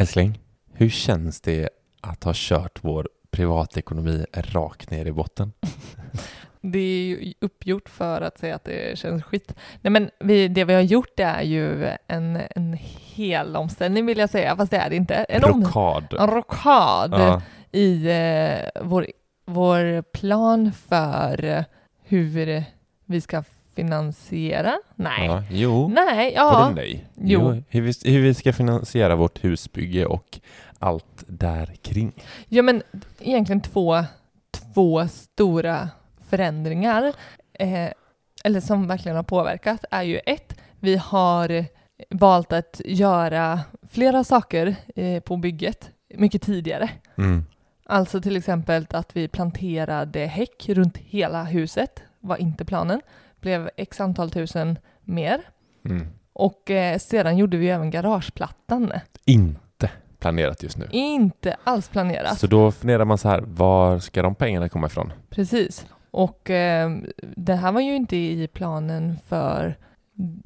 Älskling, hur känns det att ha kört vår privatekonomi rakt ner i botten? Det är ju uppgjort för att säga att det känns skit. Nej men vi, det vi har gjort är ju en, en hel omställning vill jag säga, fast det är det inte. En, om, Rockad. en rockad Ja, i eh, vår, vår plan för hur vi ska finansiera. Nej. ja, jo. Nej, Vadå ja. nej? Jo. hur, vi, hur vi ska finansiera vårt husbygge och allt där kring. Ja, men egentligen två, två stora förändringar, eh, eller som verkligen har påverkat, är ju ett, vi har valt att göra flera saker eh, på bygget mycket tidigare. Mm. Alltså till exempel att vi planterade häck runt hela huset, var inte planen, blev x antal tusen mer. Mm. Och eh, sedan gjorde vi även garageplattan. Inte planerat just nu. Inte alls planerat. Så då funderar man så här, var ska de pengarna komma ifrån? Precis. Och eh, det här var ju inte i planen för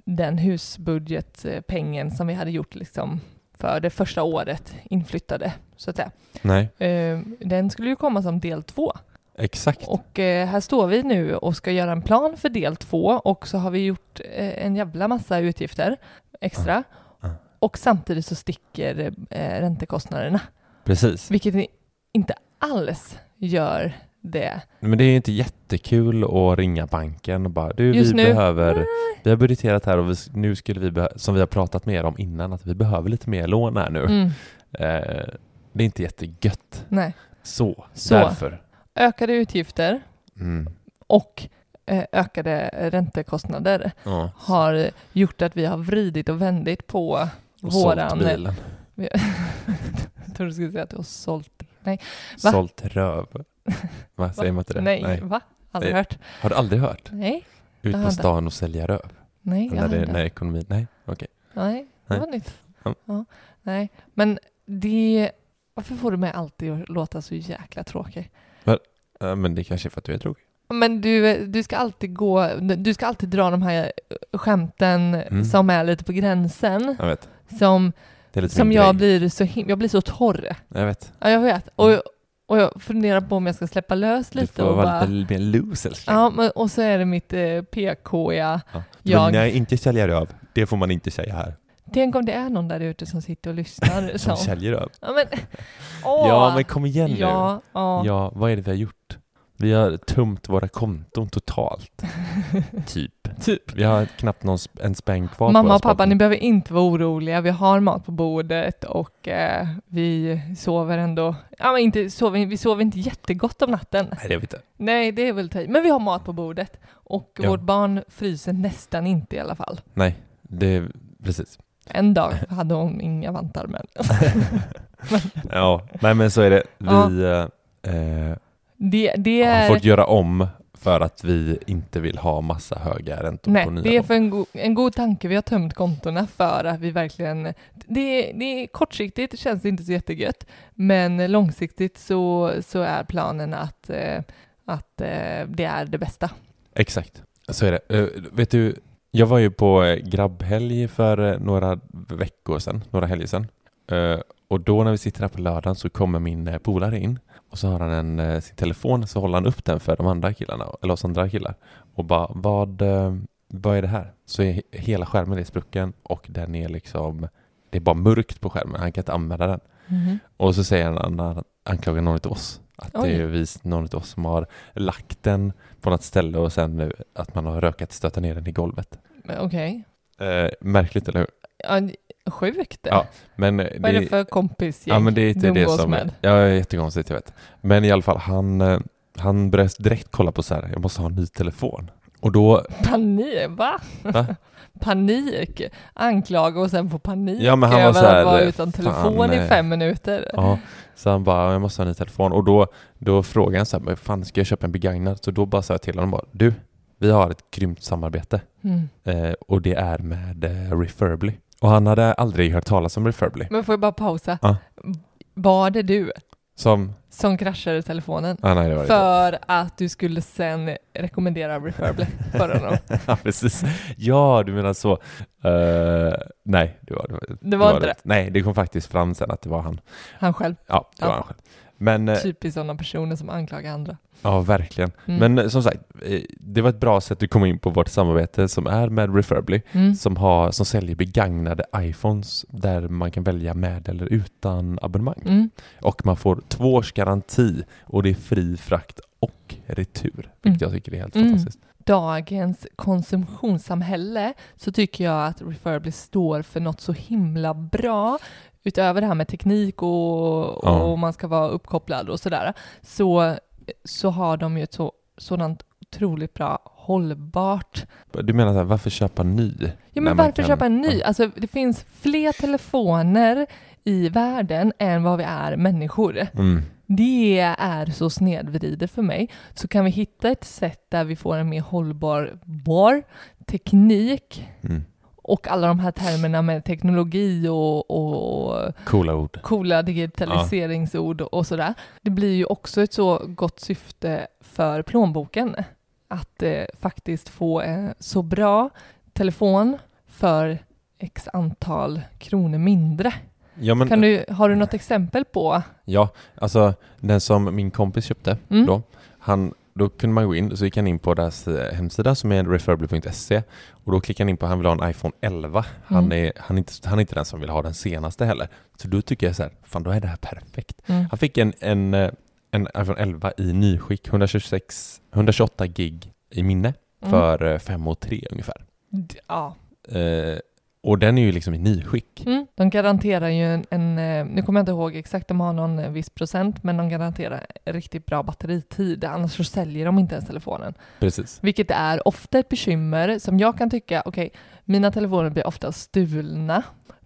den husbudgetpengen som vi hade gjort liksom för det första året inflyttade, så att säga. Nej, Eh, den skulle ju komma som del två. Exakt. Och eh, här står vi nu och ska göra en plan för del två och så har vi gjort eh, en jävla massa utgifter extra. Ja. Och samtidigt så sticker eh, räntekostnaderna, Precis. vilket inte alls gör det. Men det är inte jättekul att ringa banken och bara du, Just vi nu? behöver, vi har budgeterat här och vi, nu skulle vi, som vi har pratat mer om innan, att vi behöver lite mer lån här nu. Mm, Eh, det är inte jättegött. nej. Så, Så. därför. Ökade utgifter Mm. och eh, ökade räntekostnader Ja. har gjort att vi har vridit och vändit på Och våran... sålt bilen. Jag trodde du skulle säga att du har sålt. Va? Sålt röv. Va, säger man inte det? Nej, va? Aldrig Nej. hört. Har du aldrig hört? Nej, Ut på stan och sälja röv? nej, jag När, har det, när ekonomin... Nej, okej. Nej, det Nej. var nytt. Ja. Ja. Nej, men det... Varför får du mig alltid att låta så jäkla tråkig? Ja, men det kanske är för att du är tråkig. Men du, du ska alltid gå... Du ska alltid dra de här skämten Mm. som är lite på gränsen. Jag vet. Som, som jag grej. blir så Jag blir så torr. Jag vet. Ja, jag vet. Och, och jag funderar på om jag ska släppa lös Du lite får och vara bara... lite mer loose älskling. Ja, men, och så är det mitt eh, PK-ja. Ja. Jag- Nej, inte sälja röv. Det får man inte säga här. Tänk om det är någon där ute som sitter och lyssnar. Som säljer röv. ja, men, åh, Ja, men kom igen nu. ja, ja. Ja, vad är det vi har gjort? Vi har tömt våra konton totalt. typ. Typ. Vi har knappt någon en spänn kvar på Mamma och pappa, ni behöver inte vara oroliga. Vi har mat på bordet och eh, vi sover ändå. Ja, men inte, sover, vi sover inte jättegott om natten. Nej, det vet jag inte. Nej, det är väl tajt. Men vi har mat på bordet och Ja. vårt barn fryser nästan inte i alla fall. Nej, det är precis. En dag hade hon inga vantar, men Ja, nej men så är det. Vi Ja. eh, det, det har är... fått göra om för att vi inte vill ha massa höga räntor Nej, på nya det är för en, go- en god tanke. Vi har tömt kontona för att vi verkligen... Det, det är kortsiktigt känns det inte så jättegött, men långsiktigt så, så är planen att, eh, att eh, det är det bästa. Exakt, så är det. Eh, vet du, jag var ju på eh, grabbhelg för eh, några veckor sedan, några helger sedan. Eh, och då när vi sitter här på lördagen så kommer min polare in och så har han en, sin telefon så håller han upp den för de andra killarna, eller oss andra killar och bara vad, vad är det här? Så är he- hela skärmen är sprucken och den är liksom, det är bara mörkt på skärmen, han kan inte använda den. Och så säger han, han anklagar någon av oss. Att Oj. det är vi, någon av oss som har lagt den på något ställe och sen nu att man har rökat stöta ner den i golvet. Okej. Eh, märkligt, eller hur? Ja, sjukt. Ja, Men eh, Vad är det för kompisgäng Ja, men det är inte du det som... med? Ja, det är jättekonstigt, jag vet. Men i alla fall, han, eh, han började direkt kolla på så här, jag måste ha en ny telefon. Och då, Panik, va? Va? panik. Anklaga och sen få panik Ja, men han var över så här, att vara utan fan, telefon i eh, fem minuter. ja, så han bara, jag måste ha en ny telefon. Och då, då frågade han så här, fan ska jag köpa en begagnad? Så då bara sa jag till honom bara, du, vi har ett grymt samarbete. Mm. Eh, och det är med eh, Refurbly. Och han hade aldrig hört talas om Refurbly. Men får jag bara pausa? Ja. Var det du? Som, som kraschade telefonen. Ah, nej, det det. För att du skulle sen rekommendera Refurbly för honom. ja, precis. Ja, du menar så. Eh, nej, det var det. Var, Det var inte det. Nej, det kom faktiskt fram sen att det var han. Han själv. Ja, det Ja. var han själv. Men, eh, Typiskt sådana personer som anklagar andra. ja, verkligen. Mm. Men eh, som sagt, eh, det var ett bra sätt att komma in på vårt samarbete som är med Refurbly. Mm. som, har, som säljer begagnade iPhones där man kan välja med eller utan abonnemang. Mm. Och man får två års garanti och det är fri frakt och retur, vilket Mm. jag tycker är helt Mm. fantastiskt. dagens konsumtionssamhälle så tycker jag att Refurbly står för något så himla bra. Utöver det här med teknik och, Ja. och man ska vara uppkopplad och sådär, så, så har de ju ett så, sådant otroligt bra hållbart. Du menar så här, varför köpa ny? Ja men varför kan- köpa en ny? Alltså det finns fler telefoner i världen än vad vi är människor. Mm. Det är så snedvridet för mig. Så kan vi hitta ett sätt där vi får en mer hållbar bar, teknik Mm. Och alla de här termerna med teknologi och, och Coola ord. coola digitaliseringsord och sådär. Det blir ju också ett så gott syfte för plånboken att eh, faktiskt få en så bra telefon för x antal kronor mindre. Ja, men, kan du, har du något exempel på? ja, alltså den som min kompis köpte Mm. då, han, då kunde man gå in, så gick han in på deras eh, hemsida som är refurbly.se och då klickade han in på han vill ha en iPhone 11. Han, Mm. är, han, är inte, han är inte den som vill ha den senaste heller. Så då tycker jag så här, fan då är det här perfekt. Mm. Han fick en, en, eh, en iPhone 11 i nyskick, 126, 128 gig i minne Mm. för 5 och 3 ungefär. Ja. Eh, och den är ju liksom i nyskick. Mm. De garanterar ju en, en, eh, nu kommer jag inte ihåg exakt, de har någon eh, viss procent, men de garanterar riktigt bra batteritid, annars så säljer de inte ens telefonen. Precis. Vilket är ofta ett bekymmer som jag kan tycka, okej, mina telefoner blir ofta stulna,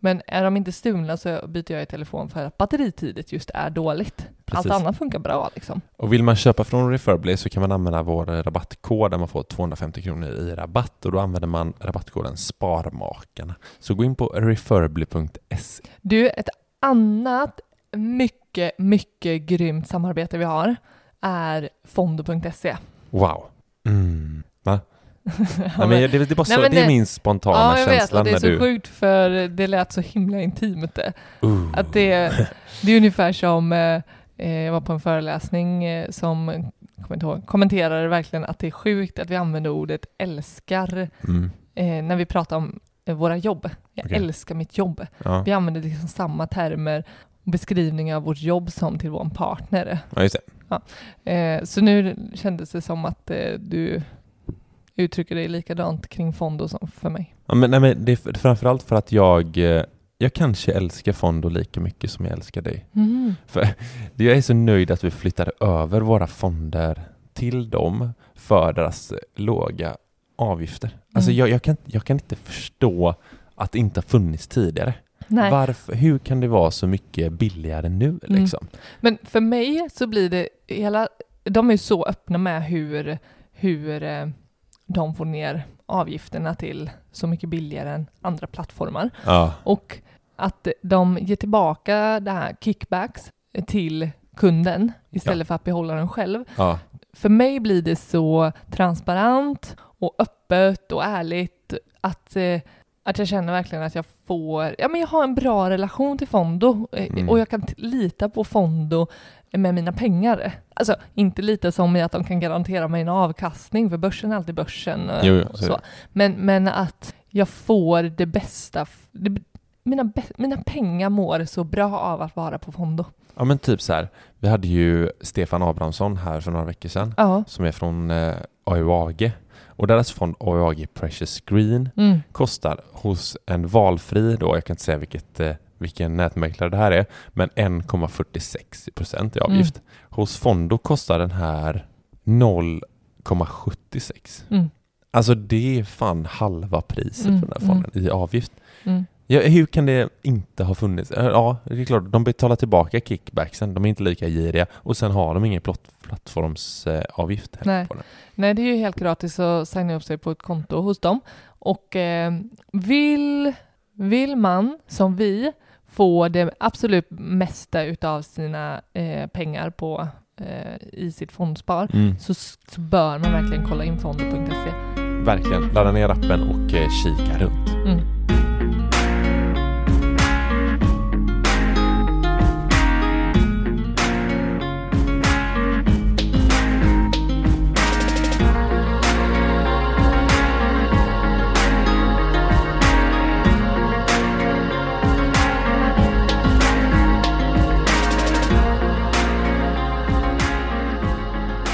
men är de inte stulna så byter jag i telefon för att batteritidet just är dåligt. Precis. Allt annat funkar bra liksom. Och vill man köpa från Refurbly så kan man använda vår rabattkod där man får 250 kronor i rabatt och då använder man rabattkoden SPARMAKARNA. Så gå in på refurbly.se. Du, ett annat mycket, mycket grymt samarbete vi har är fondo.se. Wow. Mm. Ja, Nej, men det, det, är bara så, Nej, men det är det- min spontana Ja, jag vet och det är när så du... sjukt för det lät så himla intimt det. Uh. Att det, det är ungefär som, eh, eh, jag var på en föreläsning eh, som ihåg, kommenterade verkligen att det är sjukt att vi använder ordet älskar Mm. eh, när vi pratar om eh, våra jobb. Jag Okej. älskar mitt jobb. Ja. Vi använder liksom samma termer och beskrivningar av vårt jobb som till vår partner. ja, just det. Eh, så nu kändes det som att eh, du uttrycker dig likadant kring Fondo som för mig. Ja, men, nej, men det är framförallt för att jag, eh, jag kanske älskar Fondo lika mycket som jag älskar dig. För jag är så nöjd att vi flyttade över våra fonder till dem för deras eh, låga avgifter. Alltså Mm. jag, jag, kan, jag kan inte förstå att det inte har funnits tidigare. Nej. Varför, hur kan det vara så mycket billigare nu Mm. liksom? Men för mig så blir det hela, de är ju så öppna med hur, hur eh, de får ner avgifterna till så mycket billigare än andra plattformar. Ja, Och att de ger tillbaka det här kickbacks till kunden istället för att behålla den själv. ja, För mig blir det så transparent och öppet och ärligt att, eh, att jag känner verkligen att jag får, ja men jag har en bra relation till Fondo eh, Mm. och jag kan lita på Fondo med mina pengar. Alltså inte lita som i att de kan garantera mig en avkastning för börsen är alltid börsen. eh, Jo, jo, så. Men, men att jag får det bästa, det, mina, mina pengar mår så bra av att vara på Fondo. ja men typ så här. Vi hade ju Stefan Abrahamsson här för några veckor sedan Ja. som är från eh, AUAG och deras fond AUAG Precious Green Mm. kostar hos en valfri då, jag kan inte säga vilket, eh, vilken nätmäklare det här är, men 1,46 procent i avgift. Hos Fondo kostar den här 0,76. Mm. Alltså det är fan halva priset Mm, för den här fonden i avgift. Mm. Ja, hur kan det inte ha funnits? Eh, Ja, det är klart, de betalar tillbaka kickbacksen, de är inte lika giriga och sen har de ingen plattformsavgift Nej. på den. Nej, det är ju helt gratis att signa upp sig på ett konto hos dem. Och eh, vill, vill man, som vi, få det absolut mesta utav sina eh, pengar på eh, i sitt fondspar Mm. så, så bör man verkligen kolla in fonder.se. Verkligen. Ladda ner appen och eh, kika runt. Mm.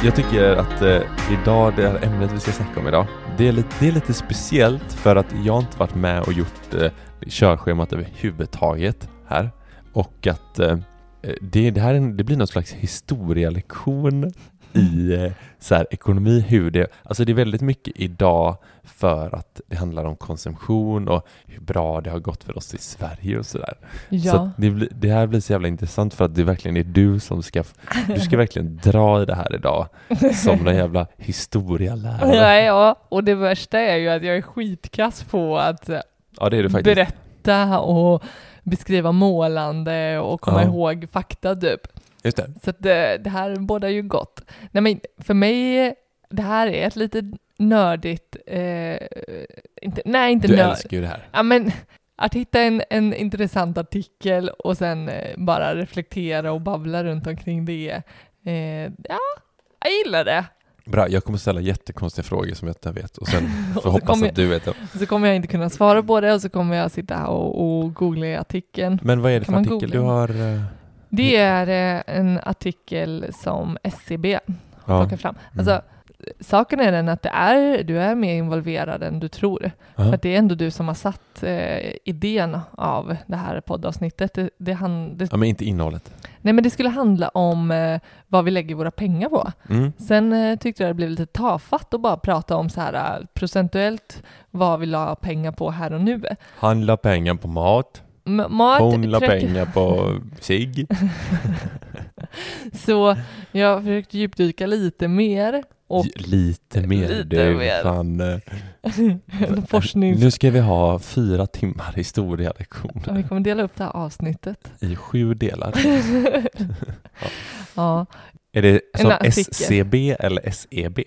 Jag tycker att eh, idag, det här ämnet vi ska snacka om idag, det är, lite, det är lite speciellt för att jag inte varit med och gjort eh, körschemat överhuvudtaget här. Och att eh, eh det, det här är det blir någon slags historielektion i eh, så här, ekonomi, hur det... Alltså det är väldigt mycket idag för att det handlar om konsumtion och hur bra det har gått för oss i Sverige och sådär. Så Ja, att det, det här blir så jävla intressant för att det verkligen är du som ska, du ska verkligen dra i det här idag som någon jävla historielärare. ja, ja, och det värsta är ju att jag är skitkass på att eh, Ja det är faktiskt. berätta och beskriva målande och komma Ja. ihåg fakta typ. Just det. Så det, det här bådar ju gott. Nej men för mig, det här är ett lite nördigt, eh, inte, nej inte Du nörd. älskar ju det här. Ja men att hitta en, en intressant artikel och sen eh, bara reflektera och babbla runt omkring det. Eh, ja, jag gillar det. Bra, jag kommer ställa jättekonstiga frågor som jag inte vet och sen får Och hoppas kommer att du vet dem. Så kommer jag inte kunna svara på det och så kommer jag sitta här och, och googla i artikeln. Men vad är det för Kan man artikel du googla? har? eh, Det är eh, en artikel som SCB Ja. plockar fram. Alltså, saken är den att det är, du är mer involverad än du tror. För Ja. att det är ändå du som har satt eh, idén av det här poddavsnittet. Det, det, han, det, ja, men inte innehållet. nej men det skulle handla om eh, vad vi lägger våra pengar på. Mm. Sen eh, tyckte jag det blev lite tafatt att bara prata om så här eh, procentuellt vad vi la pengar på här och nu. Handla pengar på mat, M- mat, hon la 30 pengar på sig. Så jag försökte djupdyka lite mer och Lite mer. Lite är mer. Fan, eh, forsknings... nu ska vi ha fyra timmar historielektion Ja, vi kommer dela upp det här avsnittet. i sju delar. Ja, Är det som. SCB eller SEB?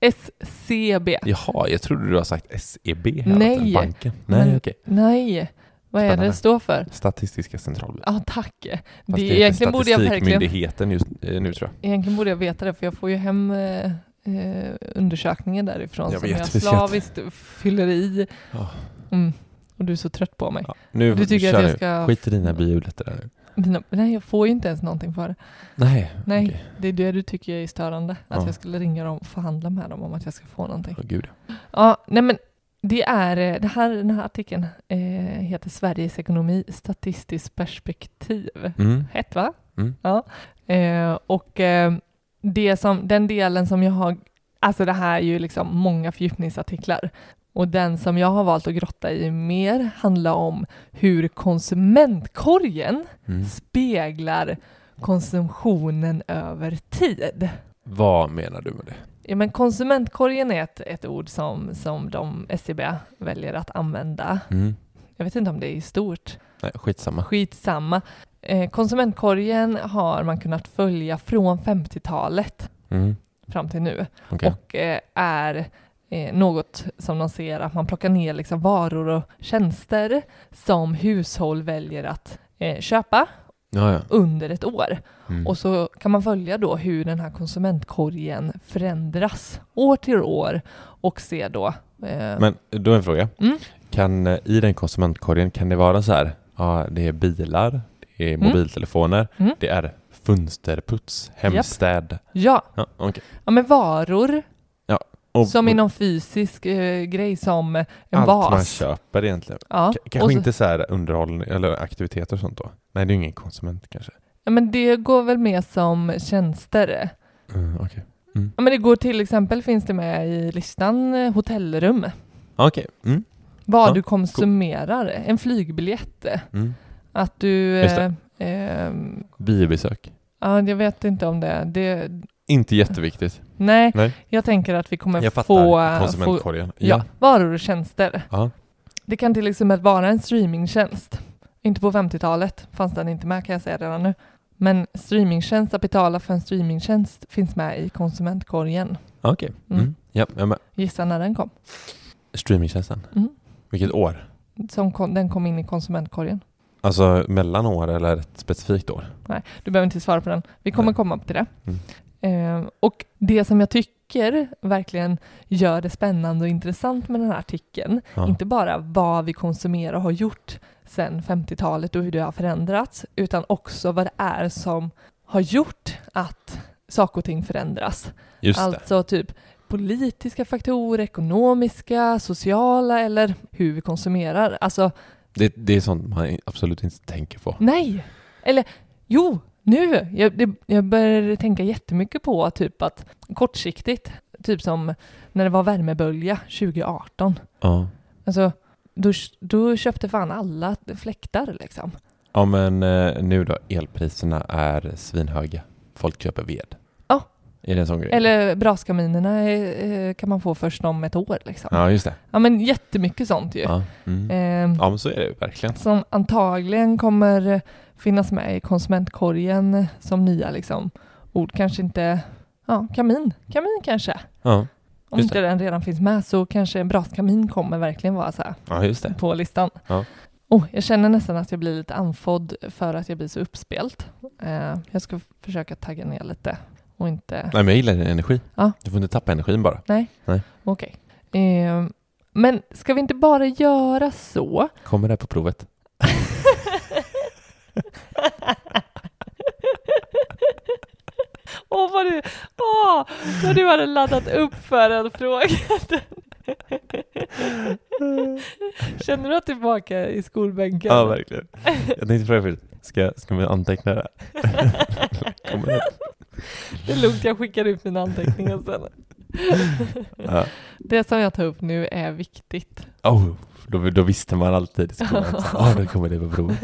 SCB. Jaha, jag trodde du har sagt SEB här Nej. banken. Nej, Men- okej. Nej, vad är det Spännande. det står för? Statistiska centralbyrån. Ja, tack. Fast Det, heter egentligen, borde jag verkligen, just eh, nu tror jag. egentligen borde jag veta det, för jag får ju hem eh, eh, undersökningen därifrån Jag som vet, jag slaviskt fyller i. Ja. Mm. Och du är så trött på mig. Ja, nu Du tycker att jag nu. ska... Skit i dina biobiljetter där nu. Mina, nej, jag får ju inte ens någonting för det. Nej, Nej, okej. det är det du tycker är störande. Att Ja. jag skulle ringa dem och förhandla med dem om att jag ska få någonting. Åh, gud. Ja, nej men det är, eh, det här, den här artikeln eh, heter Sveriges ekonomi statistiskt perspektiv. Mm. Hett va? Mm. Ja. Eh, och eh, det som, den delen som jag har, alltså det här är ju liksom många fördjupningsartiklar. Och den som jag har valt att grotta i mer handlar om hur konsumentkorgen Mm. speglar konsumtionen över tid. Vad menar du med det? Ja, men konsumentkorgen är ett, ett ord som, som de SCB väljer att använda. Mm. Jag vet inte om det är stort. Nej, skitsamma. Skitsamma. Eh, konsumentkorgen har man kunnat följa från 50-talet Mm. fram till nu Okej. och eh, är eh, något som de ser att man plockar ner liksom varor och tjänster som hushåll väljer att eh, köpa Ja, ja. under ett år. Mm. Och så kan man följa då hur den här konsumentkorgen förändras år till år och se då eh, Men då är en fråga. Mm. Kan, eh, I den konsumentkorgen, kan det vara så här, ja det är bilar, det är Mm. mobiltelefoner, Mm. det är fönsterputs, hemstäd. ja, Ja, okej. ja, men varor Och- som i någon fysisk eh, grej som en Allt vas. man köper egentligen. Ja. K- Kanske så, inte så här underhållning eller aktiviteter och sånt då? Nej, det är ingen konsument kanske. ja, men det går väl med som tjänster. Mm, okej. Ja, men det går till exempel, finns det med i listan, eh, hotellrum. Okej. Mm. Vad Ja, du konsumerar. En flygbiljett. Mm. Att du... Eh, ehm, Biobesök. ja, jag vet inte om det. det Inte jätteviktigt. nej, Nej. jag tänker att vi kommer Jag få... få konsumentkorgen. ja, varor och tjänster. Ja. Det kan till exempel vara en streamingtjänst Inte på 50-talet fanns den inte med kan jag säga redan nu. Men streamingtjänst, att betala för en streamingtjänst finns med i konsumentkorgen. Okej. Mm. Mm. Ja, jag med. Gissa när den kom? Streamingtjänsten. Mm. Vilket år? Som kom, den kom in i konsumentkorgen. Alltså mellan år eller ett specifikt år? Du behöver inte svara på den. Vi kommer Nej. komma till det. Mm. Eh, och det som jag tycker verkligen gör det spännande och intressant med den här artikeln, Ja. inte bara vad vi konsumerar och har gjort sedan 50-talet och hur det har förändrats, utan också vad det är som har gjort att saker och ting förändras. Alltså typ politiska faktorer, ekonomiska, sociala eller hur vi konsumerar. Alltså det. Det är sånt man absolut inte tänker på. Nej! Eller jo, nu! Jag, det, jag började tänka jättemycket på typ att kortsiktigt, typ som när det var värmebölja 2018. Ja. Alltså, då, då köpte fan alla fläktar liksom. Ja men eh, nu då, elpriserna är svinhöga. Folk köper ved. Ja. Är det en sån grej? Eller braskaminerna eh, kan man få först om ett år liksom. Ja, Ja, just det. men jättemycket sånt ju. Ja. Mm. Eh, ja, men så är det ju verkligen. som antagligen kommer finnas med i konsumentkorgen som nya liksom, ord. Kanske inte, ja, kamin. Kamin kanske. Ja, Om Just inte den redan finns med så kanske en braskamin kommer verkligen vara så här ja just det. på listan. Ja. Oh, jag känner nästan att jag blir lite andfådd för att jag blir så uppspelt. Eh, jag ska försöka tagga ner lite och inte... Nej men jag gillar din energi. Ja. Du får inte tappa energin bara. Okej. Eh, men ska vi inte bara göra så? Kommer det på provet? Åh, vad du, åh, vad du hade laddat upp för en fråga. Känner du är tillbaka i skolbänken? Ja, verkligen. Jag tänkte fråga ska, ska vi anteckna det? Kommer det? Är lugnt, jag skickar ut mina anteckningar sen. Ja. Det som jag tar upp nu är viktigt. Oh, då, då visste man alltid i skolan. Ja, då kommer det på provet.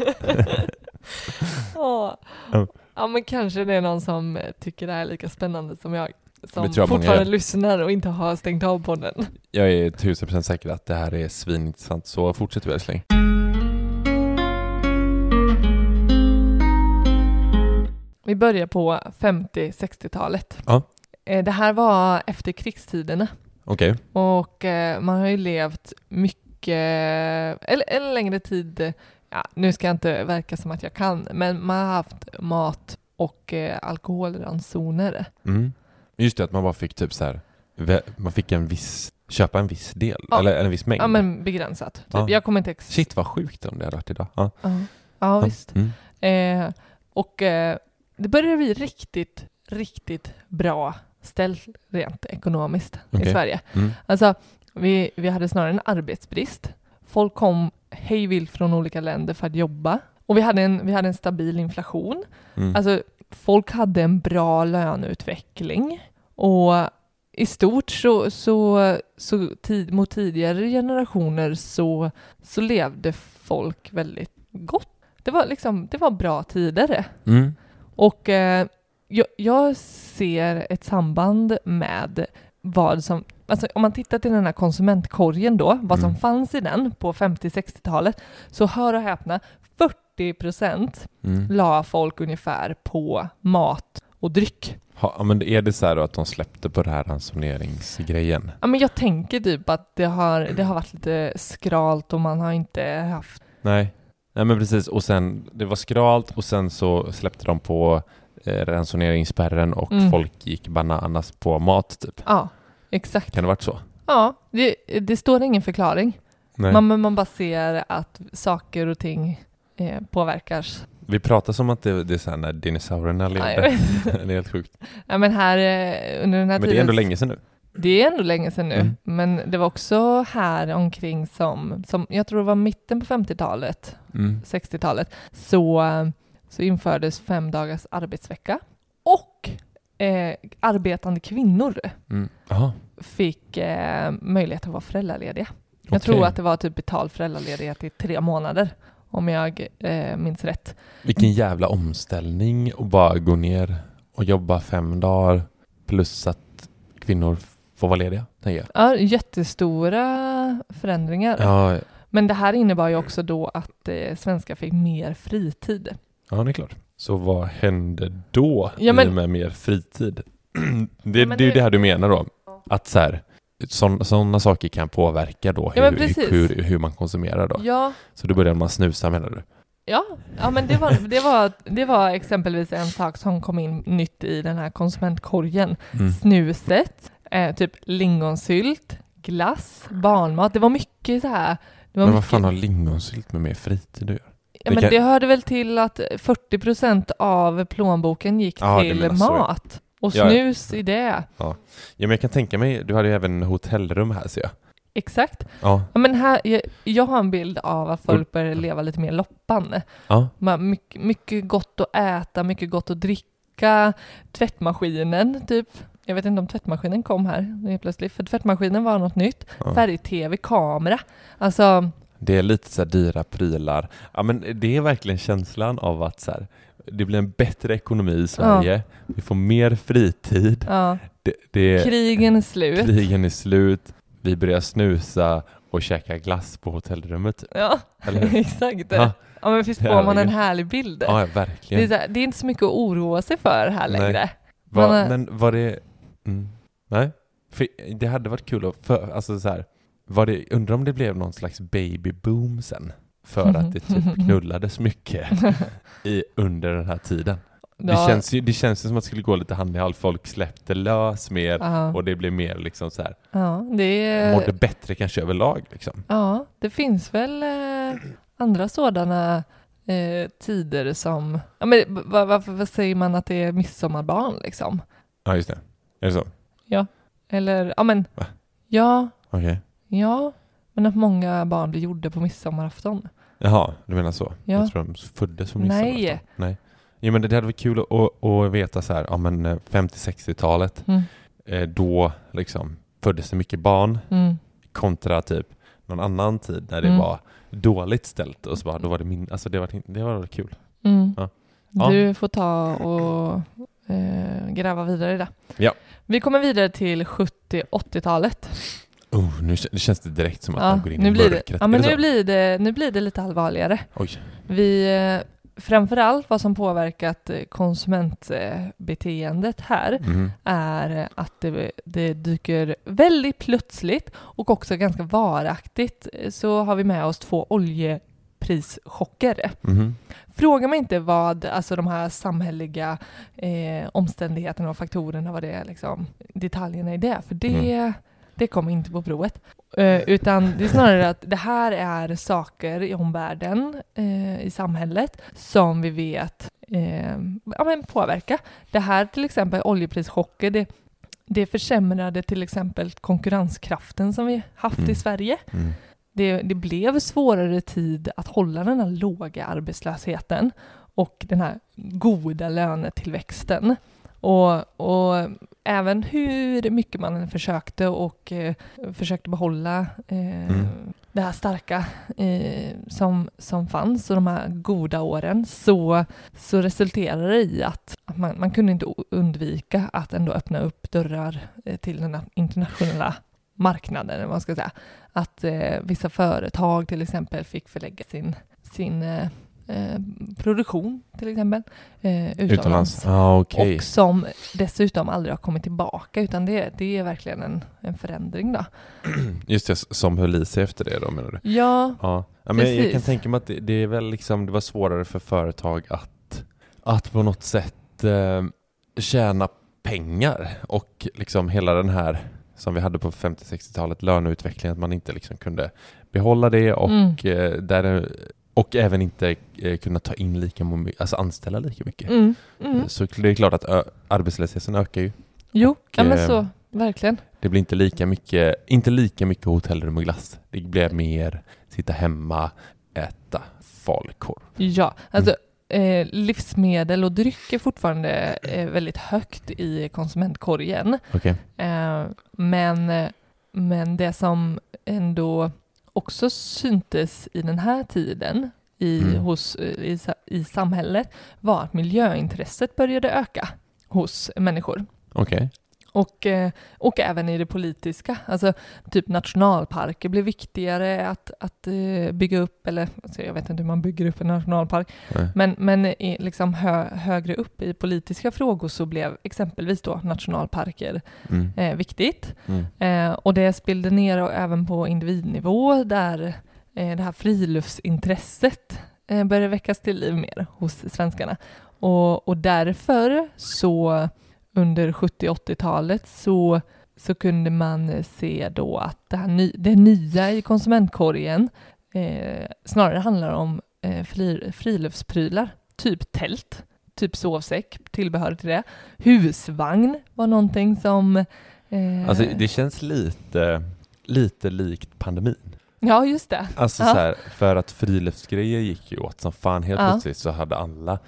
Åh. Ja. Men kanske det är någon som tycker det här är lika spännande som jag. Som många fortfarande gör. lyssnar och inte har stängt av podden. Jag är tusen procent säker att det här är svinintressant, så fortsätt vi älskling. Vi börjar på 50-60-talet. Ja. Eh, Det här var efter krigstiderna. Okej. Och eh, man har ju levt mycket, eller en längre tid, ja, nu ska jag inte verka som att jag kan, men man har haft mat och eh, alkoholransoner. Mm. Just det, att man bara fick typ så här, man fick en viss, köpa en viss del, Ja. eller en viss mängd. Ja, men begränsat. Typ. Ja. Jag kommer inte ex- Shit vad sjukt om det hade varit idag. Ja, Ja, ja visst. Mm. Eh, och eh, det började bli riktigt, riktigt bra ställt rent ekonomiskt i Okej. Sverige. Mm. Alltså, vi, vi hade snarare en arbetsbrist. Folk kom hejvilt från olika länder för att jobba. Och vi hade en, vi hade en stabil inflation. Mm. Alltså, folk hade en bra löneutveckling. Och i stort så, så, så tid, mot tidigare generationer så, så levde folk väldigt gott. Det var, liksom, det var bra tider. Mm. Och eh, jag, jag ser ett samband med vad som, alltså om man tittar till den här konsumentkorgen då, vad som Mm. fanns i den på 50-60-talet, så hör och häpna, 40 procent Mm. la folk ungefär på mat och dryck. Ha, ja, men är det så här då att de släppte på det här ransoneringsgrejen? Ja, men jag tänker typ att det har, det har varit lite skralt och man har inte haft... Nej. Nej men precis, och sen, det var skralt och sen så släppte de på eh, ransoneringsspärren och Mm. folk gick bananas på mat typ. Ja, exakt. Kan det varit så? Ja, det, det står ingen förklaring. Nej. Man, man bara ser att saker och ting eh, påverkas. Vi pratar som att det, det är så här när dinosaurierna levde. det är helt sjukt. Ja, men här eh, under den här Men det är tiden... ändå länge sedan nu. Det är ändå länge sedan nu, Mm. men det var också här omkring som, som jag tror det var mitten på 50-talet, Mm. 60-talet, så, så infördes fem dagars arbetsvecka eh, arbetande kvinnor Mm. Fick eh, möjlighet att vara föräldralediga. Jag Okej. tror att det var typ betald föräldraledighet i tre månader, om jag eh, minns rätt. Vilken jävla omställning och bara gå ner och jobba fem dagar plus att kvinnor får vara lediga, tänker jag. Ja, jättestora förändringar. Ja, Men det här innebar ju också då att eh, svenskar fick mer fritid. Ja, det är klart. Så vad hände då Ja, men- i och med mer fritid? det, Ja, men det är ju det- det här du menar då. Att så här, sådana saker kan påverka då Ja, hur, precis. hur, hur man konsumerar då. Ja, Så då började man snusa menar du? Ja, ja men det var, det, var, det var exempelvis en sak som kom in nytt i den här konsumentkorgen. Mm. Snuset, eh, typ lingonsylt, glass, barnmat. Det var mycket så här. Det Men vad mycket, fan har lingonsylt med mer fritid att göra? Ja, men det hörde väl till att 40% av plånboken gick Ja, till menar så, ja. mat. Och Ja, ja. snus i det. Ja, men jag kan tänka mig, du hade ju även hotellrum här ser jag. Exakt. Ja, Ja, men här, jag, jag har en bild av att Mm. folk börjar leva lite mer loppan. ja, Man, mycket, mycket gott att äta, mycket gott att dricka. Tvättmaskinen, typ. Jag vet inte om tvättmaskinen kom här helt plötsligt, för tvättmaskinen var något nytt. ja. Färg-tv, kamera. Alltså, Det är lite så dyra prylar. Ja men det är verkligen känslan av att så här, det blir en bättre ekonomi i Sverige, vi får mer fritid, ja. det, det, Krigen är slut. krigen är slut, vi börjar snusa och käka glass på hotellrummet. Ja, Eller hur? exakt. Ja. Ja, men visst får man en härlig bild? Ja, Det är, verkligen. här, det är inte så mycket att oroa sig för här Nej. längre. Man har- men var det... Mm, nej? För det hade varit kul att... För, alltså så här, var det, undrar om det blev någon slags babyboom sen? För att det typ knullades mycket i, under den här tiden. Det, Ja, känns ju, det känns ju som att det skulle gå lite hand i hand. Folk släppte lös mer ja, och det blev mer liksom så här, ja, det mådde bättre kanske överlag liksom. ja, det finns väl eh, andra sådana eh, tider som, ja, men, v- varför säger man att det är midsommarbarn liksom? Ja, just det. Är det så? Eller, ja men, Va? ja, Okej. Ja, men att många barn blir gjorda på midsommarafton. Jaha, du menar så? Ja. Jag tror de föddes som Nej. midsommarafton. Nej. Jo men det, hade varit kul att, att, veta så här, ja men eh, 50-60-talet, Mm. eh, då liksom föddes det mycket barn Mm. kontra typ någon annan tid när det Mm. var dåligt ställt och så bara, då var det min, alltså det var, det var kul. Mm. Ja. Ja. Du får ta och eh, gräva vidare i det. Ja. Vi kommer vidare till 70-80-talet. Oh, nu kä- det känns det direkt som att Ja, man går in nu i blir det, mörkret. ja, Är men det nu blir, det, nu blir det lite allvarligare. Oj. Vi, eh, framförallt vad som påverkat eh, konsumentbeteendet här Mhm. är att det, det dyker väldigt plötsligt och också ganska varaktigt eh, så har vi med oss två oljeprischocker. Mhm. Fråga mig inte vad alltså de här samhälleliga eh, omständigheterna och faktorerna, vad det är liksom, detaljerna i det, för det, Mm. Det kommer inte på provet. Eh, utan det är snarare att det här är saker i omvärlden, eh, i samhället, som vi vet eh, ja, men påverka. Det här till exempel oljeprischocker, det, det försämrade till exempel konkurrenskraften som vi haft Mm. i Sverige. Mm. Det, det blev svårare tid att hålla den här låga arbetslösheten och den här goda lönetillväxten. Och, och även hur mycket man försökte och eh, försökte behålla eh, Mm. det här starka eh, som, som fanns och de här goda åren så, så resulterade det i att, att man, man kunde inte undvika att ändå öppna upp dörrar eh, till den internationella marknaden, man ska säga. Att eh, vissa företag till exempel fick förlägga sin, sin eh, produktion till exempel eh, utomlands. Utomlands? Ah, okej. Och som dessutom aldrig har kommit tillbaka utan det, det är verkligen en, en förändring då. Just det, som höll i sig efter det då menar du? Ja, Ja, ja men jag kan Precis. tänka mig att det, det är väl liksom, det var svårare för företag att, att på något sätt eh, tjäna pengar och liksom hela den här som vi hade på 50-60-talet, löneutvecklingen, att man inte liksom kunde behålla det och, Mm. eh, där, och även inte eh, kunna ta in lika mycket, alltså anställa lika mycket. mm, mm. Så det är klart att ö, arbetslösheten ökar ju. Jo, ja, men eh, så, verkligen. Det blir inte lika mycket, inte lika mycket hotellrum och glass. Det blir mer sitta hemma, äta falukorv. Ja, alltså eh, livsmedel och dryck är fortfarande eh, väldigt högt i konsumentkorgen. Okej. Eh, men, eh, men det som ändå också syntes i den här tiden i, Mm. hos, eh, i, i samhället var att miljöintresset började öka hos människor. Okej. Och, eh, och även i det politiska. Alltså typ nationalparker blir viktigare att, att eh, bygga upp, eller alltså jag vet inte hur man bygger upp en nationalpark, Nej. men, men i, liksom hö, högre upp i politiska frågor så blev exempelvis då nationalparker Mm. eh, viktigt. Mm. Eh, och det spillde ner och även på individnivå där eh, det här friluftsintresset eh, började väckas till liv mer hos svenskarna. Och, och därför så under 70 80-talet så, så kunde man se då att det, här ny, det nya i konsumentkorgen eh, snarare handlar om eh, fri, friluftsprylar, typ tält, typ sovsäck, tillbehör till det. Husvagn var någonting som eh, Alltså det känns lite, lite likt pandemin. Ja, just det. Alltså Ja. så här, för att friluftsgrejer gick ju åt som fan. Helt Ja. plötsligt så hade alla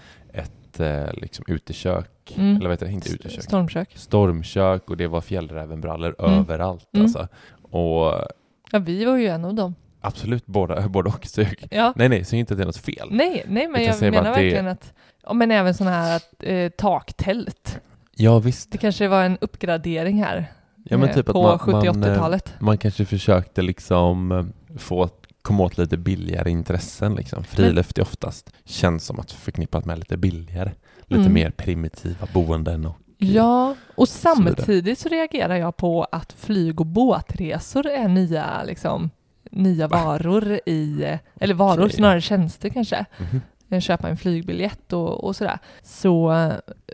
eh, liksom utekök, Mm. eller vad heter det, inte utekök, Stormkök. stormkök och det var fjällrävenbrallor Mm. överallt Mm. alltså. Och Ja, vi var ju en av dem. absolut båda, både och sug. Ja. Nej nej, så inte att det är något fel. Nej, nej, men Utan jag menar att det- verkligen att Ja, men även sådana här eh, taktält. Ja visst. Det kanske var en uppgradering här Ja men eh, typ på att man, man, eh, 70-80-talet. man kanske försökte liksom eh, få komma åt lite billigare intressen liksom. Friluft är oftast känns som att förknippat med lite billigare. Lite Mm. mer primitiva boenden och Ja, och samtidigt så reagerar jag på att flyg och båtresor är nya, liksom, nya Va? varor i, eller varor, Okej. snarare tjänster kanske. Mhm. Eh, Köpa en flygbiljett och, och sådär. Så,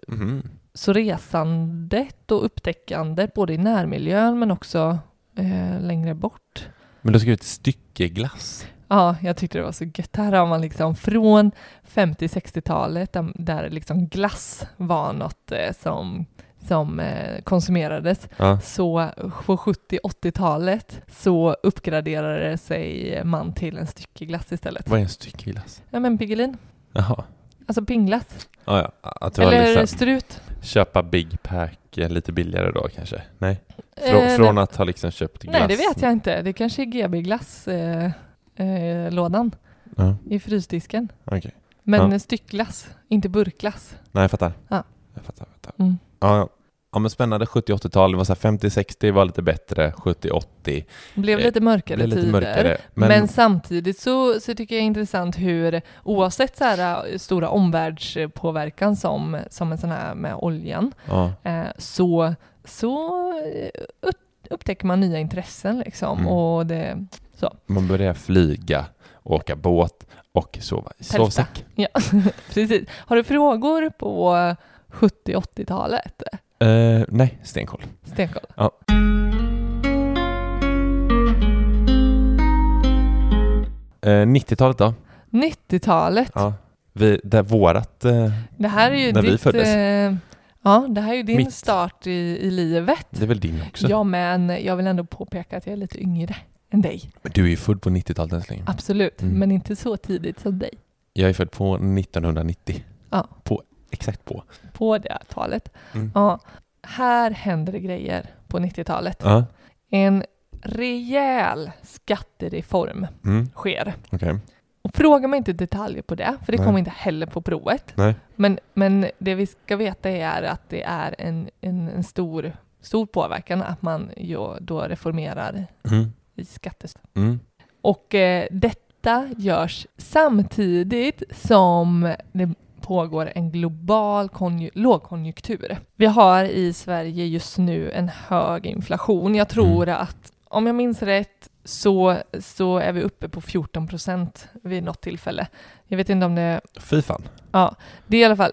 Mhm. så resandet och upptäckandet både i närmiljön men också eh, längre bort. Men du ska ut styckeglass. Ja, jag tyckte det var så gött. Här har man liksom från 50-60-talet där, där liksom glass var något eh, som, som eh, konsumerades. Ja. Så på 70-80-talet så uppgraderade sig man till en styckeglass istället. Vad är en styckeglass? Ja men Piggelin, Jaha. Alltså pingglass. Ja, ja. Att det Eller liksom strut. köpa Big Pack eh, lite billigare då kanske? Nej. Frå, Eh, från att ha liksom köpt glass. Nej, det vet jag inte. Det kanske är GB-glass eh, eh, lådan Ja, i frysdisken. okej. Men Ja. styckglass, inte burkglass. Nej, jag fattar. Ja. Jag fattar, fattar. Mm. Ja, ja. Ja, men spännande 70-80-tal. Det var så här 50-60 var lite bättre. 70-80 Det blev Eh, lite mörkare blev lite tider. mörkare. Men, Men, samtidigt så, så tycker jag det är intressant hur, oavsett så här äh, stora omvärldspåverkan som, som en sån här med oljan, ja, eh, så, så eh, upp, upptäcker man nya intressen liksom. Mm. Och det, man började flyga, åka båt och sova i sovsäck. ja, precis. Har du frågor på 70-80-talet? Eh, nej, stenkoll. Stenkoll. Ja. Eh, 90-talet då? 90-talet. Ja. Vi, där vårat... Eh, Det här är ju När vi ditt... föddes. Eh, ja, det här är ju din Mitt. start i, i livet. det är väl din också? Ja, men jag vill ändå påpeka att jag är lite yngre än dig. Men du är ju född på 90-talet än så länge. Absolut, Mm. men inte så tidigt som dig. Jag är född på 1990. Ja. På, exakt på. På det talet. Mm. Ja, här händer det grejer på 90-talet. Ja. En rejäl skattereform Mm. sker. Okej. Och fråga mig inte detaljer på det, för det kommer inte heller på provet. Nej. Men, men det vi ska veta är att det är en, en, en stor, stor påverkan att man ju då reformerar Mm. i skattesystemet. Mm. Och eh, detta görs samtidigt som det pågår en global konju- lågkonjunktur. Vi har i Sverige just nu en hög inflation. Jag tror att om jag minns rätt så, så är vi uppe på 14 procent vid något tillfälle. Jag vet inte om det Fy fan. Ja, det är i alla fall,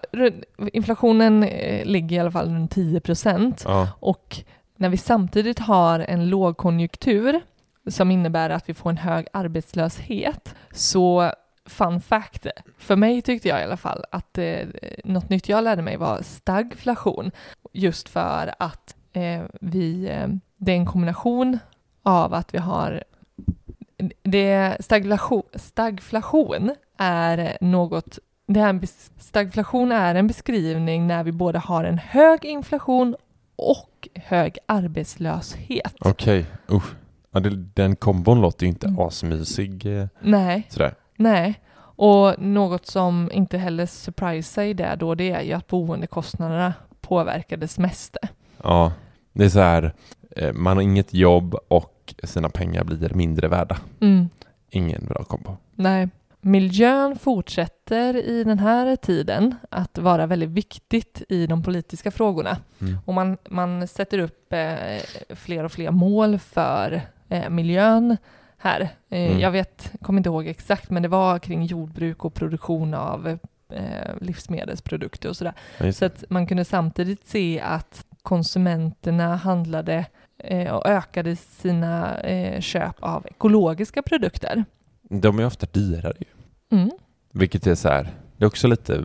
inflationen eh, ligger i alla fall runt 10 procent Ja. och när vi samtidigt har en lågkonjunktur som innebär att vi får en hög arbetslöshet så fun fact, för mig tyckte jag i alla fall att eh, något nytt jag lärde mig var stagflation just för att eh, vi, eh, det är en kombination av att vi har det stagflation, stagflation är något det är en bes- stagflation är en beskrivning när vi både har en hög inflation och hög arbetslöshet. Okej. Usch. Ja, det, den kombon låter ju inte Mm. asmysig. eh, Nej, Sådär. Nej. Och något som inte heller surprisar i det då, det är ju att boendekostnaderna påverkades mest. Ja. Det är så här, eh, man har inget jobb och sina pengar blir mindre värda. Mm. Ingen bra kombo. Nej. Miljön fortsätter i den här tiden att vara väldigt viktigt i de politiska frågorna. Mm. Och man, man sätter upp eh, fler och fler mål för eh, miljön här. Eh, Mm. Jag vet, kommer inte ihåg exakt, men det var kring jordbruk och produktion av eh, livsmedelsprodukter och sådär. Ja, Så att man kunde samtidigt se att konsumenterna handlade eh, och ökade sina eh, köp av ekologiska produkter. De är ofta dyrare ju. Mm. Vilket är så här, det är också lite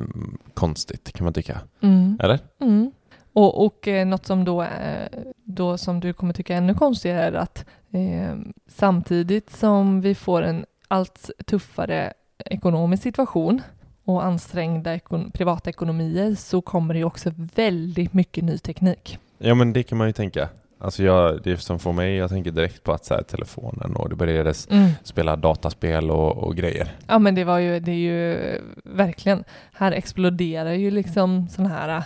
konstigt kan man tycka. Mm. Eller? Mm. Och, och eh, något som då, eh, då som du kommer tycka är ännu konstigare är att eh, samtidigt som vi får en allt tuffare ekonomisk situation och ansträngda ekon- privatekonomier så kommer det också väldigt mycket ny teknik. Ja men det kan man ju tänka. Alltså jag, det som får mig, jag tänker direkt på att så här, telefonen och det började s- spela dataspel och, och grejer. Ja men det var ju, det är ju verkligen, här exploderar ju liksom sådana här Eh,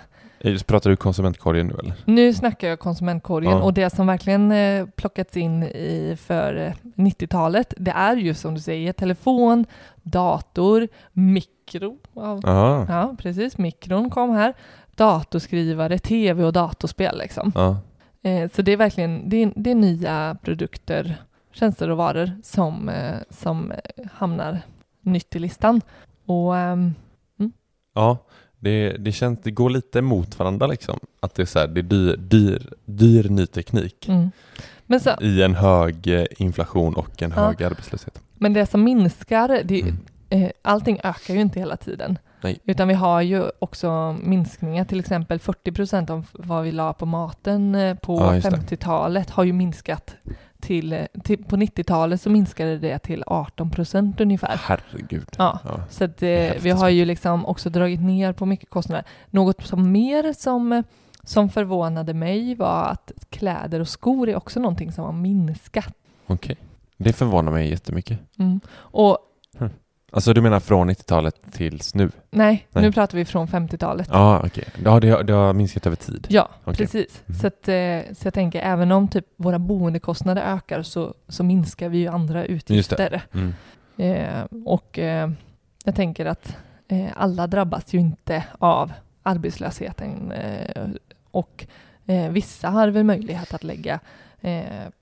Pratar du konsumentkorgen nu eller? Nu snackar jag konsumentkorgen Ja. och det som verkligen eh, plockats in i för eh, 90-talet, det är ju som du säger telefon, dator, mikro. Ja, ja precis, mikron kom här. Datorskrivare, tv och datorspel liksom. Ja. Eh, så det är verkligen, det är, det är nya produkter, tjänster och varor som, eh, som eh, hamnar nytt i listan. Och ehm, Ja, det, det känns, det går lite emot varandra liksom. Att det är så här, det är dyr, dyr, dyr ny teknik mm. så, i en hög eh, inflation och en Ja. hög arbetslöshet. men det som minskar, det, Mm. eh, allting ökar ju inte hela tiden. Nej. Utan vi har ju också minskningar, till exempel 40 procent av vad vi la på maten eh, på Ja, just det. 50-talet har ju minskat till, till på 90-talet så minskade det till 18 procent ungefär. Herregud. Ja. Ja. Så att, eh, vi har ju liksom också dragit ner på mycket kostnader. Något som mer som, som förvånade mig var att kläder och skor är också någonting som har minskat. Okej. Det förvånar mig jättemycket. Mm. Och Alltså du menar från 90-talet tills nu? nej, Nej. nu pratar vi från 50-talet. Ja, okej. Ja, det, har- det har minskat över tid. Ja, Okej. precis. Mhm. Så, att, eh, så jag tänker, även om typ våra boendekostnader ökar så, så minskar vi ju andra utgifter. Mm. Eh, och eh, jag tänker att eh, alla drabbas ju inte av arbetslösheten. Eh, och eh, vissa har väl möjlighet att lägga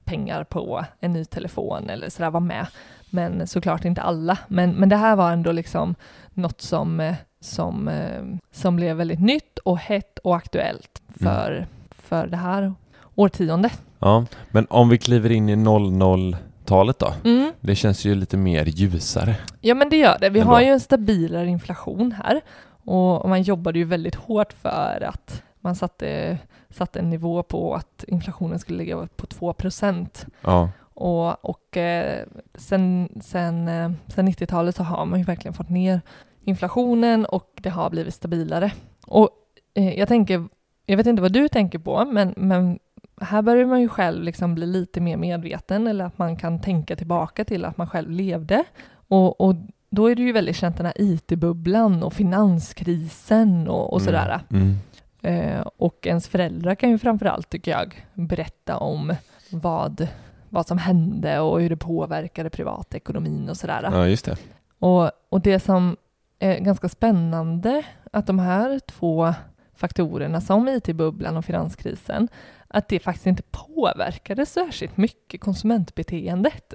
pengar på en ny telefon eller sådär, vara med. Men såklart inte alla. Men, men det här var ändå liksom något som, eh, som, eh, som blev väldigt nytt och hett och aktuellt för, för det här årtiondet. Ja, men om vi kliver in i 00-talet då? Mm. Det känns ju lite mer ljusare. Ja men det gör det. Vi Ändå. har ju en stabilare inflation här och man jobbade ju väldigt hårt för att man satte, satte en nivå på att inflationen skulle ligga på 2 procent. Ja, Och, och eh, sen, sen, eh, sen 90-talet så har man ju verkligen fått ner inflationen och det har blivit stabilare. Och eh, jag tänker, jag vet inte vad du tänker på, men, men här börjar man ju själv liksom bli lite mer medveten eller att man kan tänka tillbaka till att man själv levde. Och, och då är det ju väldigt känt den här IT-bubblan och finanskrisen och, och sådär. Mm. Eh, och ens föräldrar kan ju framförallt, tycker jag, berätta om vad, vad som hände och hur det påverkade privatekonomin och sådär. Ja, just det. Och, och det som är ganska spännande, att de här två faktorerna som IT-bubblan och finanskrisen, att det faktiskt inte påverkade särskilt mycket konsumentbeteendet.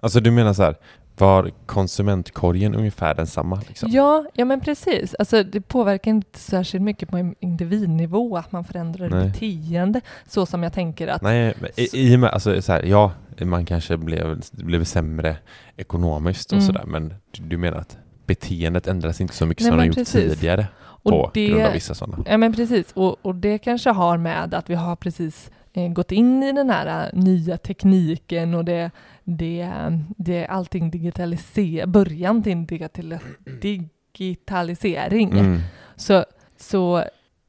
Alltså du menar så här, var konsumentkorgen ungefär densamma? Liksom? Ja, ja men precis. Alltså, det påverkar inte särskilt mycket på individnivå att man förändrar Nej. beteende, så som jag tänker att Nej, i, i med, alltså så här, ja, man kanske blev, blev sämre ekonomiskt och Mm. sådär, men du, du menar att beteendet ändras inte så mycket Nej, som det har gjort precis. tidigare Och på det- grund av vissa sådana? Ja men precis, och, och det kanske har med att vi har precis gått in i den här eh, nya tekniken och det, det, eh, det är allting digitaliserat, början till en digitalisering. Mm. Så, så,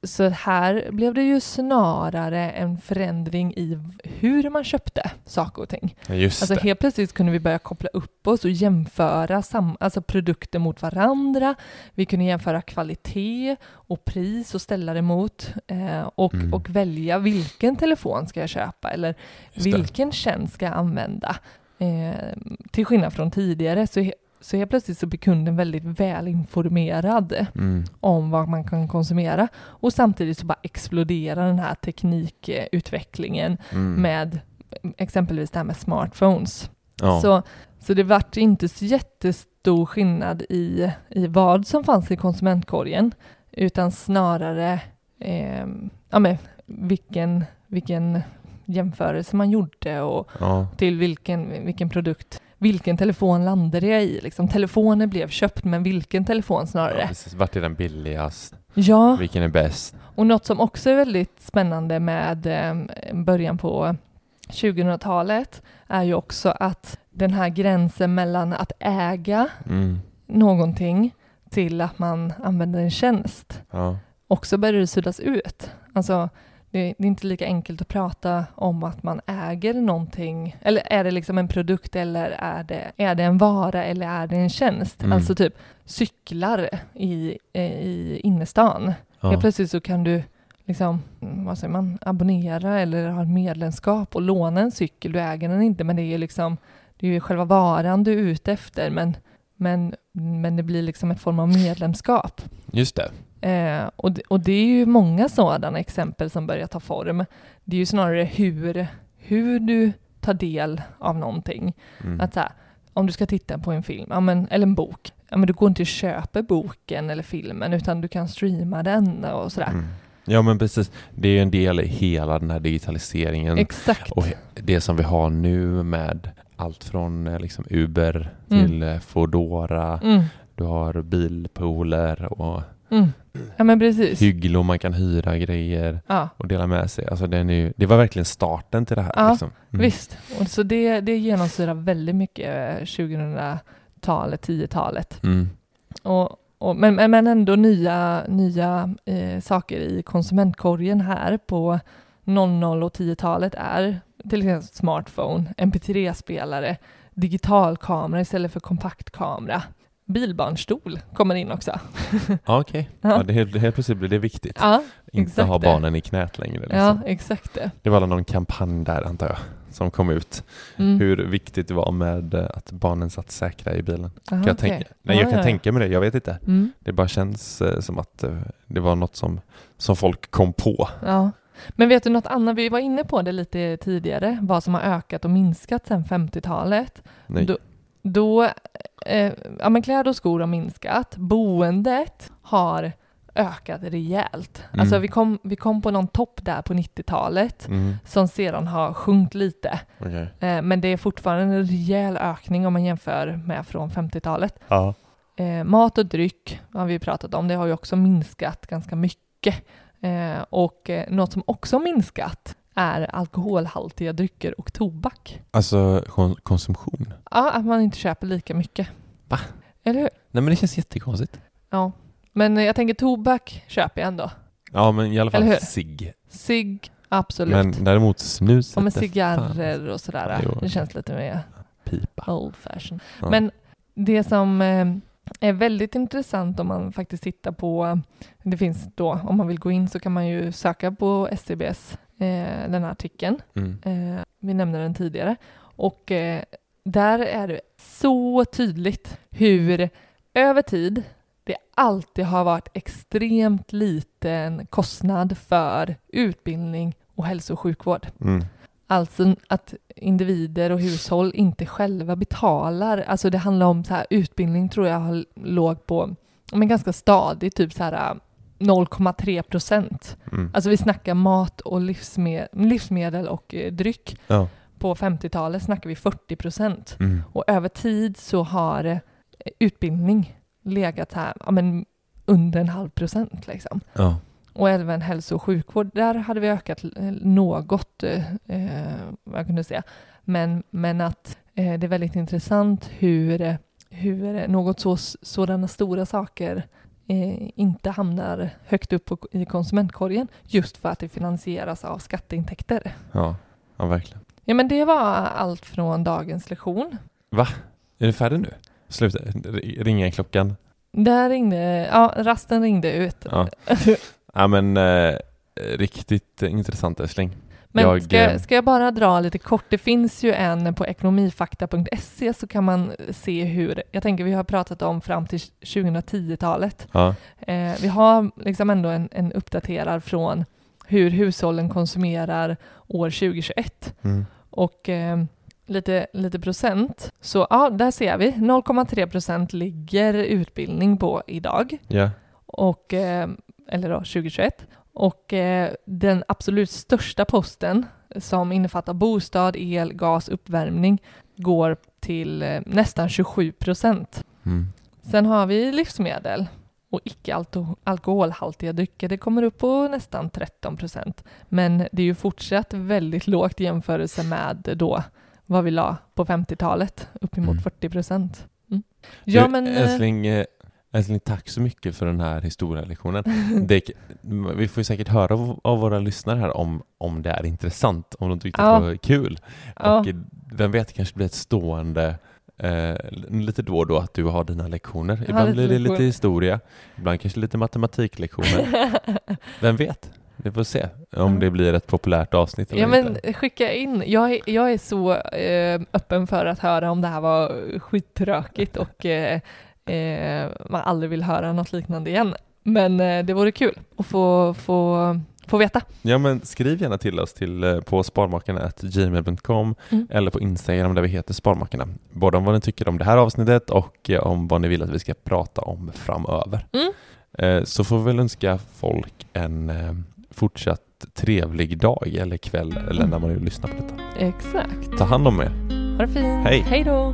så här blev det ju snarare en förändring i hur man köpte saker och ting. Just Alltså det. helt plötsligt kunde vi börja koppla upp oss och jämföra sam- alltså produkter mot varandra. Vi kunde jämföra kvalitet och pris och ställa det mot eh, och, Mm. och välja vilken telefon ska jag köpa eller Just det. vilken tjänst ska jag använda. Eh, till skillnad från tidigare så, så helt plötsligt så blir kunden väldigt välinformerad Mm. om vad man kan konsumera och samtidigt så bara exploderar den här teknikutvecklingen Mm. med exempelvis det här med smartphones. ja. Så, så det vart inte så jättestor skillnad i, i vad som fanns i konsumentkorgen utan snarare eh, ja, men, vilken, vilken jämförelse man gjorde och ja. till vilken, vilken produkt, vilken telefon landade jag i. Liksom, telefoner blev köpt, men vilken telefon ja snarare. precis. Vart är den billigast? Ja, Vilken är bäst? och något som också är väldigt spännande med eh, början på 2000-talet är ju också att den här gränsen mellan att äga Mm. någonting till att man använder en tjänst Ja. också började suddas ut. Alltså, det, är inte lika enkelt att prata om att man äger någonting. Eller är det liksom en produkt eller är det, är det en vara eller är det en tjänst? Mm. Alltså typ cyklar i, eh, i innerstan. Ja. Helt plötsligt så kan du liksom, vad säger man, abonnera eller ha ett medlemskap och låna en cykel. Du äger den inte, men det är ju liksom, det är ju själva varan du är ute efter, men, men, men det blir liksom ett form av medlemskap. Just det. Eh, och, det- och det är ju många sådana exempel som börjar ta form. Det är ju snarare hur, hur du tar del av någonting. Mm. Att så här, om du ska titta på en film, ja, men, eller en bok, ja, men du går inte och köper boken eller filmen, utan du kan streama den och sådär. Mm. Ja men precis, det är ju en del i hela den här digitaliseringen Exakt. och det som vi har nu med allt från eh, liksom Uber Mm. till eh, Foodora, Mm, du har bilpooler och mm. Ja men precis. hygglo man kan hyra grejer Ja, och dela med sig. Alltså den är ju, det var verkligen starten till det här. Ja, liksom. Mm. visst. Och så det, det genomsyrar väldigt mycket eh, 2000-talet, 10-talet. Mm. Och, och, men, men men ändå nya, nya eh, saker i konsumentkorgen här på 00 och 10-talet är till exempel smartphone, mp3-spelare, digitalkamera istället för kompaktkamera. Bilbarnstol kommer in också. Ja, okej. Ja. Ja. det helt, helt plötsligt blir det viktigt. Ja, Inte ha det. barnen i knät längre. Liksom. ja exakt det. Det var någon kampanj där antar jag, som kom ut. Mm. Hur viktigt det var med eh, att barnen satt säkra i bilen. Aha, Kan jag, tänka, nej, jag Ja, kan tänka mig det, jag vet inte. Mm. Det bara känns eh, som att eh, det var något som, som folk kom på. Ja. Men vet du något annat? Vi var inne på det lite tidigare, vad som har ökat och minskat sedan 50-talet. Nej. Då, då eh, ja men kläder och skor har minskat. Boendet har ökat rejält. Mm. Alltså vi kom, vi kom på någon topp där på 90-talet Mm. som sedan har sjunkit lite. okej. Eh, men det är fortfarande en rejäl ökning om man jämför med från 50-talet. Ja. Eh, mat och dryck har vi pratat om, det har ju också minskat ganska mycket. Eh, och eh, något som också minskat är alkoholhaltiga drycker och tobak. Alltså kon- konsumtion. Ja, att man inte köper lika mycket. Va? Eller hur? Nej men det känns jättekonstigt. Ja. Men jag tänker tobak köper jag ändå. Ja men i alla fall cigg. Cigg, absolut. Men däremot snuset. och med det cigarrer och sådär. Ja, jo, det känns lite mer Pipa. old fashion. Ja. Men det som eh, är väldigt intressant om man faktiskt tittar på, det finns då, om man vill gå in så kan man ju söka på SCBs, eh, den här artikeln. Mm. Eh, vi nämnde den tidigare. Och eh, där är det så tydligt hur över tid det alltid har varit extremt liten kostnad för utbildning och hälso och sjukvård. Mm. Alltså att individer och hushåll inte själva betalar. Alltså det handlar om så här, utbildning tror jag har låg på men ganska stadigt, typ så här 0,3 procent. Mm. Alltså vi snackar mat och livsmedel, livsmedel och eh, dryck. Ja. På 50-talet snackar vi 40 procent. Mm. Och över tid så har eh, utbildning legat här ja, men under en halv procent. Liksom. Ja. Och även hälso och sjukvård, där hade vi ökat eh, något, eh, vad kunde säga. Men, men att eh, det är väldigt intressant hur, hur något så, sådana stora saker eh, inte hamnar högt upp på, i konsumentkorgen just för att det finansieras av skatteintäkter. Ja, ja verkligen. Ja men det var allt från dagens lektion. Är du färdig nu? Sluta, ringer klockan? Där ringde, ja rasten ringde ut. Ja. Ja men eh, riktigt intressant älskling. Men Jag, ska, eh, ska jag bara dra lite kort, det finns ju en på ekonomifakta.se så kan man se hur, jag tänker vi har pratat om fram till 2010-talet. Ja, Eh, vi har liksom ändå en, en uppdaterad från hur hushållen konsumerar år 2021 mm. och eh, lite, lite procent. Så ja, där ser vi 0,3 procent ligger utbildning på idag ja, och, eh, eller då 2021. Och eh, den absolut största posten som innefattar bostad, el, gas, uppvärmning går till eh, nästan 27 procent. mm. Sen har vi livsmedel och icke alkoholhaltiga drycker. Det kommer upp på nästan 13 procent. Men det är ju fortsatt väldigt lågt i jämförelse med då vad vi la på 50-talet, uppemot Mm. 40 procent. Mm. Ja, men... eh, älskling, eh, älskling, tack så mycket för den här historielektionen. Det, vi får ju säkert höra av, av våra lyssnare här om, om det är intressant, om de tyckte Ja. att det var kul. ja. Och eh, vem vet, det kanske blir ett stående eh, lite då och då att du har dina lektioner. Ja, Ibland lite blir det lite historia, ibland kanske lite matematiklektioner. Vem vet? Vi får se om Ja. det blir ett populärt avsnitt eller Ja men inte. skicka in, jag är, jag är så eh, öppen för att höra om det här var skittråkigt och eh, eh, man aldrig vill höra något liknande igen. Men eh, det vore kul att få, få, få veta. Ja men skriv gärna till oss till, eh, på sparmakarna.gmail.com Mm. eller på Instagram där vi heter Sparmakarna. Både om vad ni tycker om det här avsnittet och eh, om vad ni vill att vi ska prata om framöver. Mm. Eh, Så får vi väl önska folk en fortsatt trevlig dag eller kväll eller när man nu lyssnar på detta. Exakt. Ta hand om er. Ha det fint. Hej. Hej då.